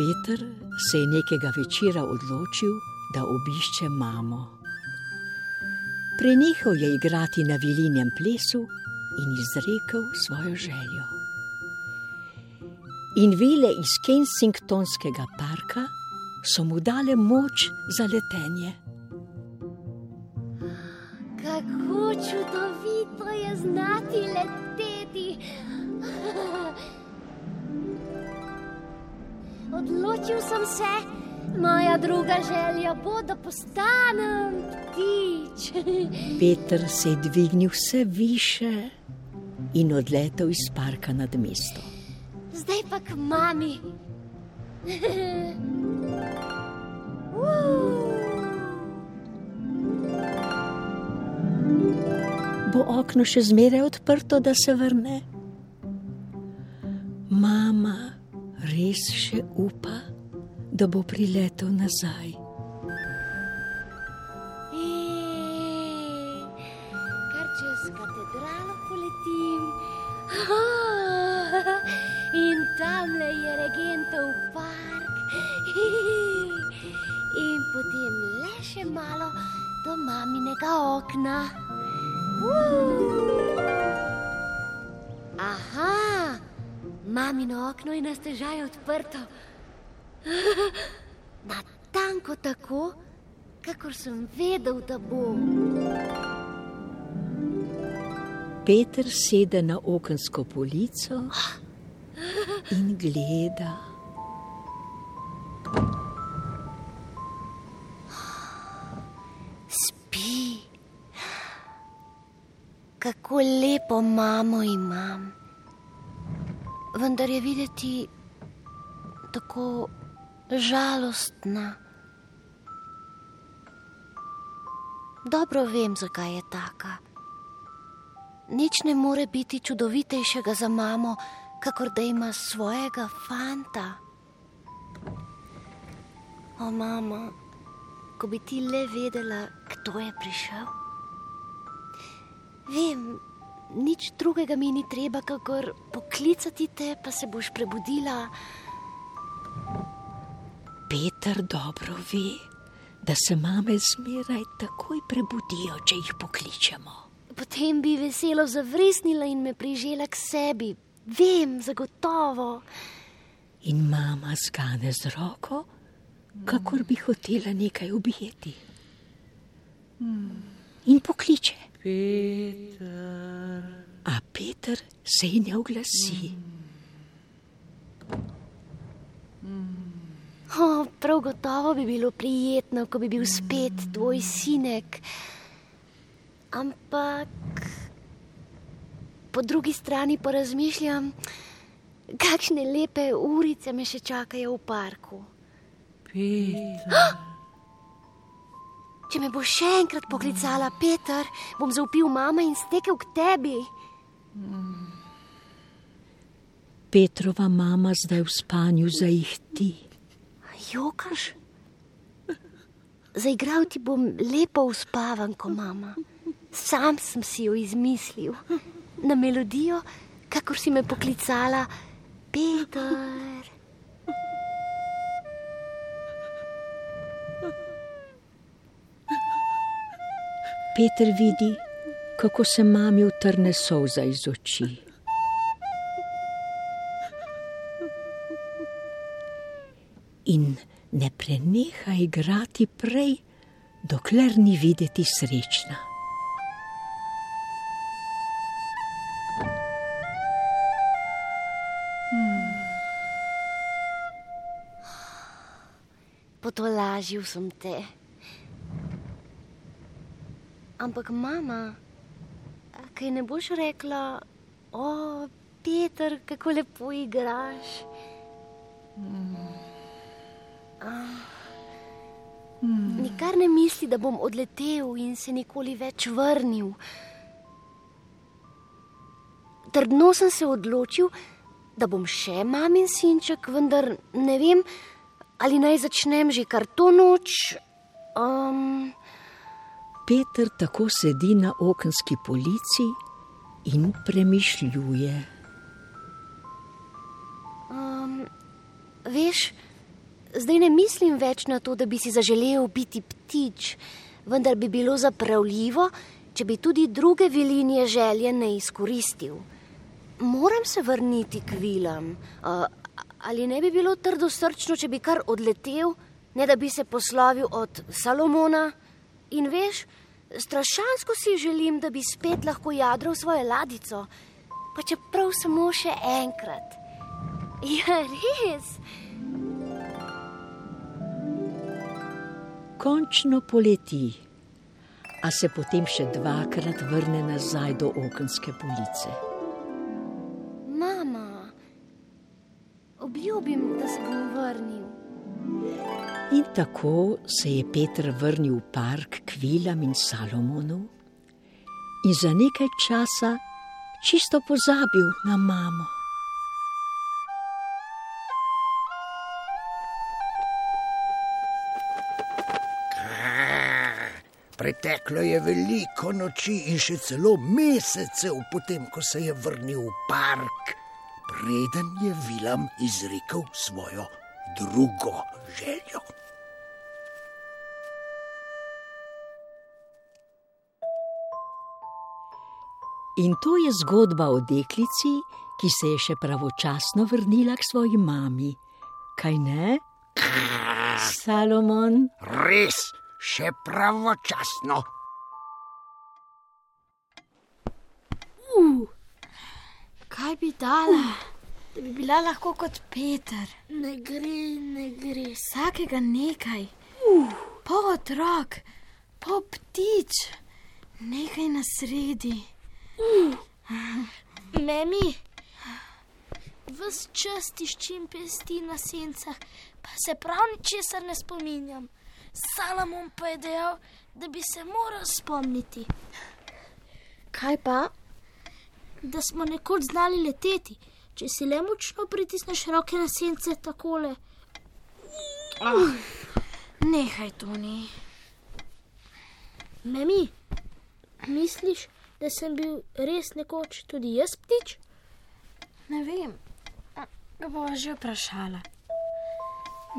Peter se je nekega večera odločil, da obišče mamo. Prenehal je igrati na vilinjem plesu in izrekel svojo željo. In vile iz Kensingtonskega parka so mu dale moč za letenje. Kako čudovito je znati leteti. Odločil sem se, moja druga želja bo, da postanem ptič. Peter se je dvignil vse više in odletel iz parka nad mestom. Zdaj pa k mami. Bo okno še zmeraj odprto, da se vrne? Res še upa, da bo priletel nazaj. Ej, Kar čez katedralo poletim. In tam le je regentov park. In potem le še malo do maminega okna. Aha, mamino okno je na stežaj odprto. Natanko tako, kakor sem vedel, da bo. Peter sede na okensko polico in gleda. Spi. Kako lepo mamo imam. Vendar je videti tako žalostna. Dobro vem, zakaj je taka. Nič ne more biti čudovitejšega za mamo, kakor da ima svojega fanta. O, mama, ko bi ti le vedela, kdo je prišel. Vem, nič drugega mi ni treba, kakor poklicati te, pa se boš prebudila. Peter dobro ve, da se mame zmeraj takoj prebudijo, če jih pokličemo. Potem bi veselo zavrisnila in me prižela k sebi. Vem, zagotovo. In mama zgane z roko, kakor bi hotela nekaj objeti. In pokliče. Peter, A Peter se ji ne oglasi. O, prav gotovo bi bilo prijetno, ko bi bil spet tvoj sinek. Ampak po drugi strani pa razmišljam, kakšne lepe urice me še čakajo v parku. Peter, Če me bo še enkrat poklicala Peter, bom zaupil mama in stekel k tebi. Petrova mama zdaj v spanju zaihti. Jokaš? Zaigral ti bom lepo uspavanko, mama. Sam sem si jo izmislil. Na melodijo, kakor si me poklicala, Peter. Peter vidi, kako se mami utrne solza iz oči. In ne preneha igrati prej, dokler ni videti srečna. Potolažil sem te. Ampak, mama, a kaj ne boš rekla, o, Peter, kako lepo igraš. Ah. Nikar ne misli, da bom odletel in se nikoli več vrnil. Trdno sem se odločil, da bom še mamin sinček, vendar ne vem, ali naj začnem že kar to noč. Um, Peter tako sedi na okenski polici in premišljuje. um, veš, zdaj ne mislim več na to, da bi si zaželel biti ptič, vendar bi bilo zapravljivo, če bi tudi druge vilinje želje ne izkoristil. Moram se vrniti k vilam. Uh, ali ne bi bilo trdo srčno, če bi kar odletel, ne da bi se poslovil od Salomona? In veš, strašansko si želim, da bi spet lahko jadral svojo ladico, pa čeprav samo še enkrat. Ja, res. Končno poleti, a se potem še dvakrat vrne nazaj do okenske police. Mama, obljubim, da se bom vrnil. In tako se je Petr vrnil v park k Vilam in Salomonu in za nekaj časa čisto pozabil na mamo. Preteklo je veliko noči in še celo mesecev potem, ko se je vrnil v park, preden je Vilam izrekel svojo drugo željo. In to je zgodba o deklici, ki se je še pravočasno vrnila k svoji mami. Kaj ne? Salomon, Res, še pravočasno. Kaj bi dala, da bi bila lahko kot Peter? Ne gre, ne gre. Vsakega nekaj, po otrok, po ptič, nekaj na sredi. Memi, ves čas tiščim pesti na sencah, pa se prav ničesar ne spominjam. Salomon pa je dejal, da bi se moral spomniti, Kaj pa? da smo nekoč znali leteti, če si le močno pritisneš roke na sence takole. Nehaj to ni. Memi, misliš, da sem bil res nekoč tudi jaz ptič? Ne vem, ga bova že vprašala.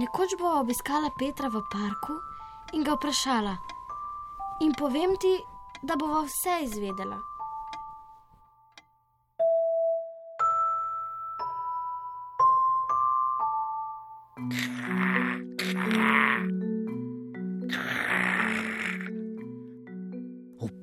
Nekoč bova obiskala Petra v parku in ga vprašala. In povem ti, da bova vse izvedela.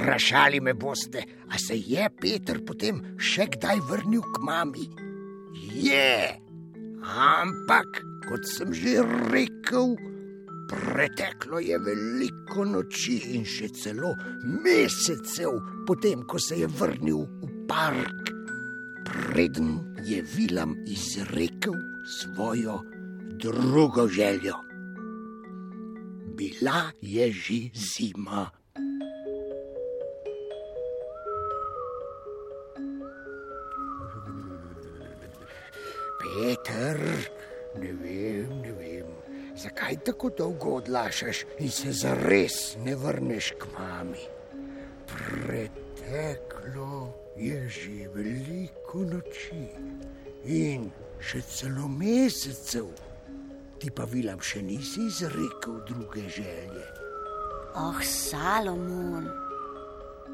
Vprašali me boste, a se je Peter potem še kdaj vrnil k mami? Je, ampak kot sem že rekel, preteklo je veliko noči in še celo mesecev potem, ko se je vrnil v park, preden je Vilam izrekel svojo drugo željo. Bila je že zima. Peter, ne vem, ne vem, zakaj tako dolgo odlašaš in se zares ne vrneš k mami. Preteklo je že veliko noči in še celo mesecev, ti pa vilam še nisi izrekel druge želje. Oh, Salomon,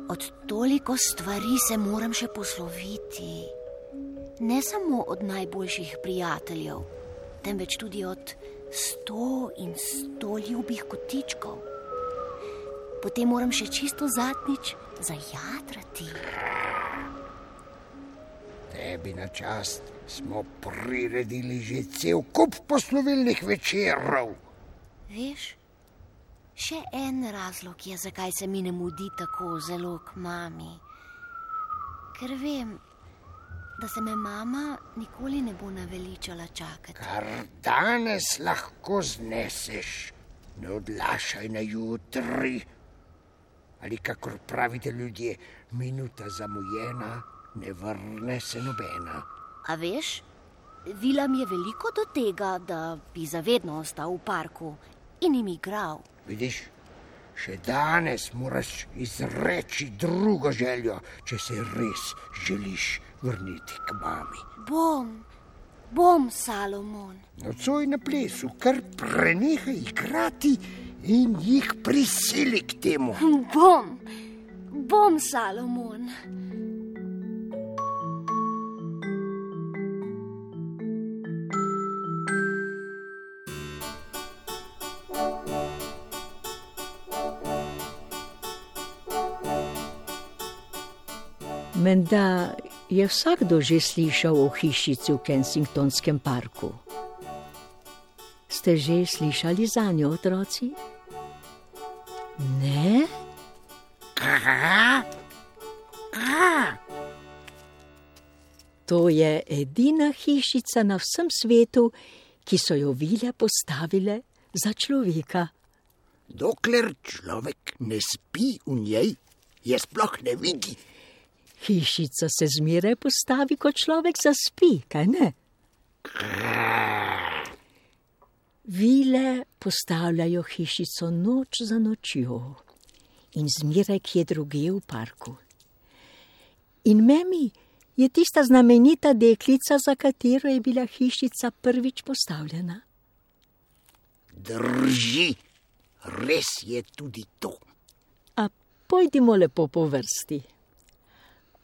od toliko stvari se moram še posloviti. Ne samo od najboljših prijateljev, temveč tudi od sto in sto ljubih kotičkov. Potem moram še čisto zadnjič zajadrati. Tebi na čast smo priredili že cel kup poslovilnih večerov. Veš, še en razlog je, zakaj se mi ne mudi tako zelo k mami. Ker vem, da se me mama nikoli ne bo naveličala čakati. Kar danes lahko zneseš, ne odlašaj na jutri. Ali kakor pravite ljudje, minuta zamujena, ne vrne se nobena. A veš, Vilam je veliko do tega, da bi zavedno ostal v parku in jim igral. Vidiš, še danes moraš izreči drugo željo, če se res želiš vrniti k mami. Bom, Bom, Salomon. Nocoj na plesu, kar prenehaj igrati in jih prisili k temu. Bom, bom, Salomon. Menda je vsakdo že slišal o hišici v Kensingtonskem parku. Ste že slišali za njo, otroci? Ne? Aha, aha. To je edina hišica na vsem svetu, ki so jo vile postavile za človeka. Dokler človek ne spi v njej, je sploh ne vidi. Hišica se zmeraj postavi, ko človek zaspi, kaj ne? Vile postavljajo hišico noč za nočjo in zmeraj kje druge v parku. In Memi je tista znamenita deklica, za katero je bila hišica prvič postavljena. Drži, res je tudi to. A pojdimo lepo po vrsti.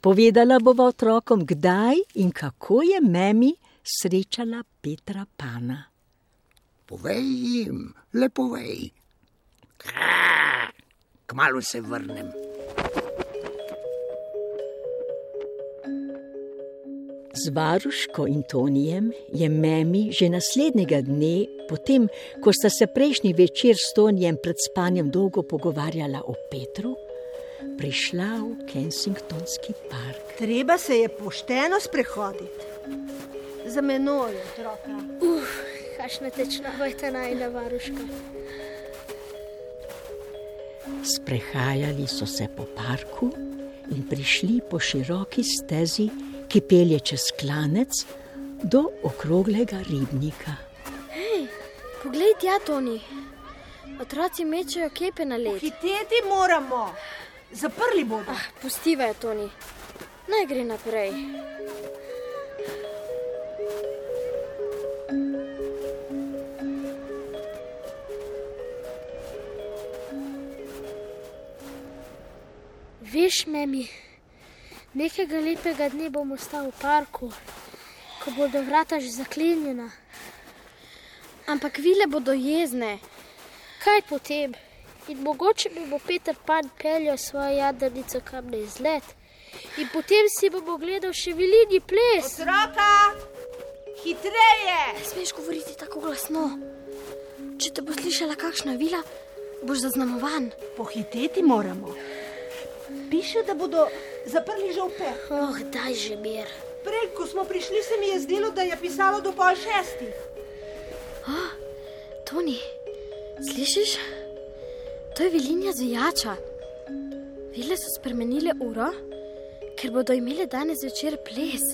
Povedala bova otrokom, kdaj in kako je Memi srečala Petra Pana. Povej jim, lepo vej. Kmalo se vrnem. Z varuško in Tonijem je Memi že naslednjega dne, potem ko sta se prejšnji večer s Tonijem pred spanjem dolgo pogovarjala o Petru, prišla v Kensingtonski park. Treba se je pošteno sprehoditi. Za menoj, otroka. Uf, kakšna tečnava je ta najna varuška. Sprehajali so se po parku in prišli po široki stezi, ki pelje čez klanec do okroglega ribnika. Hej, poglej tja, Toni. Otroci mečejo kepe na led. Hiteti moramo. Zaprli bodo. Ah, pustiva je, Toni. Naj gre naprej. Veš, memi, nekega lepega dne bom ostal v parku, ko bodo vrata že zaklenjena. Ampak vile bodo jezne. Kaj potem? In mogoče mi bo Peter Pan peljal svojo jadrnico kam na izlet. In potem si bomo gledal še veliki ples. Otroka, hitreje! Ne smeš govoriti tako glasno. Če te bo slišala kakšna vila, boš zaznamovan. Pohiteti moramo. Piše, da bodo zaprli že v pet. Oh, daj že mir. Prej, ko smo prišli, se mi je zdelo, da je pisalo do pol šestih. Toni, slišiš? To je vilinja zvijača. Vile so spremenile uro, ker bodo imeli danes večer ples.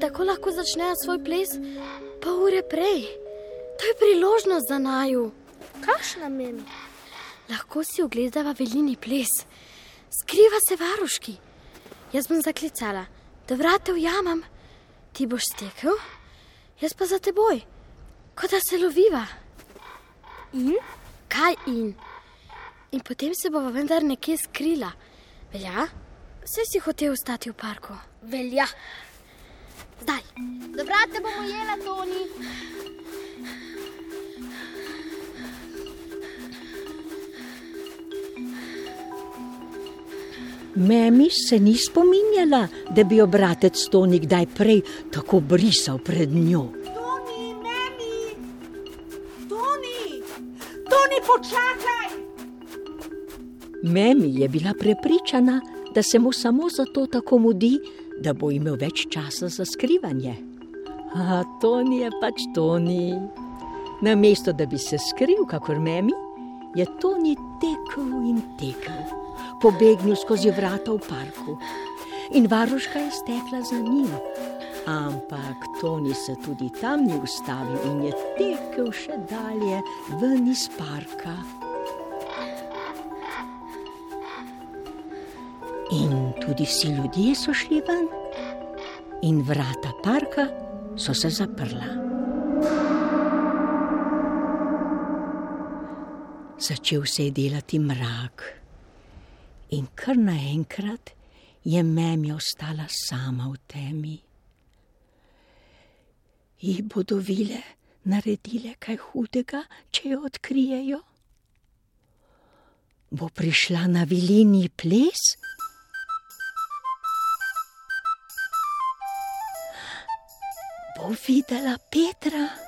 Tako lahko začnejo svoj ples pol ure prej. To je priložnost za naju. Kakšna meni? Lahko si ogledava velini ples. Skriva se varuški. Jaz bom zaklicala, da vrate ujamem. Ti boš stekel, jaz pa za teboj, kot da se loviva. In? Kaj in? In potem se bova vendar nekje skrila. Velja? Vse si hotel ostati v parku. Velja. Zdaj. Da vrate bomo jela, Toni. Memi se ni spominjala, da bi jo bratec Toni kdaj prej tako brisal pred njo. Toni, memi! Toni! Toni, počakaj! Memi je bila prepričana, da se mu samo zato tako mudi, da bo imel več časa za skrivanje. A Toni je pač Toni. Namesto da bi se skril, kakor Memi, je Toni tekel in tekel, pobegnil skozi vrata v parku. In varuška je stekla za njim. Ampak Toni se tudi tam ni ustavil in je tekel še dalje ven iz parka. In tudi vsi ljudje so šli ven, in vrata parka so se zaprla. Začel se je delati mrak, in kar naenkrat je Memi ostala sama v temi. Ji bodo vile naredile kaj hudega, če jo odkrijejo? Bo prišla na vilini ples? Bo videla Petra?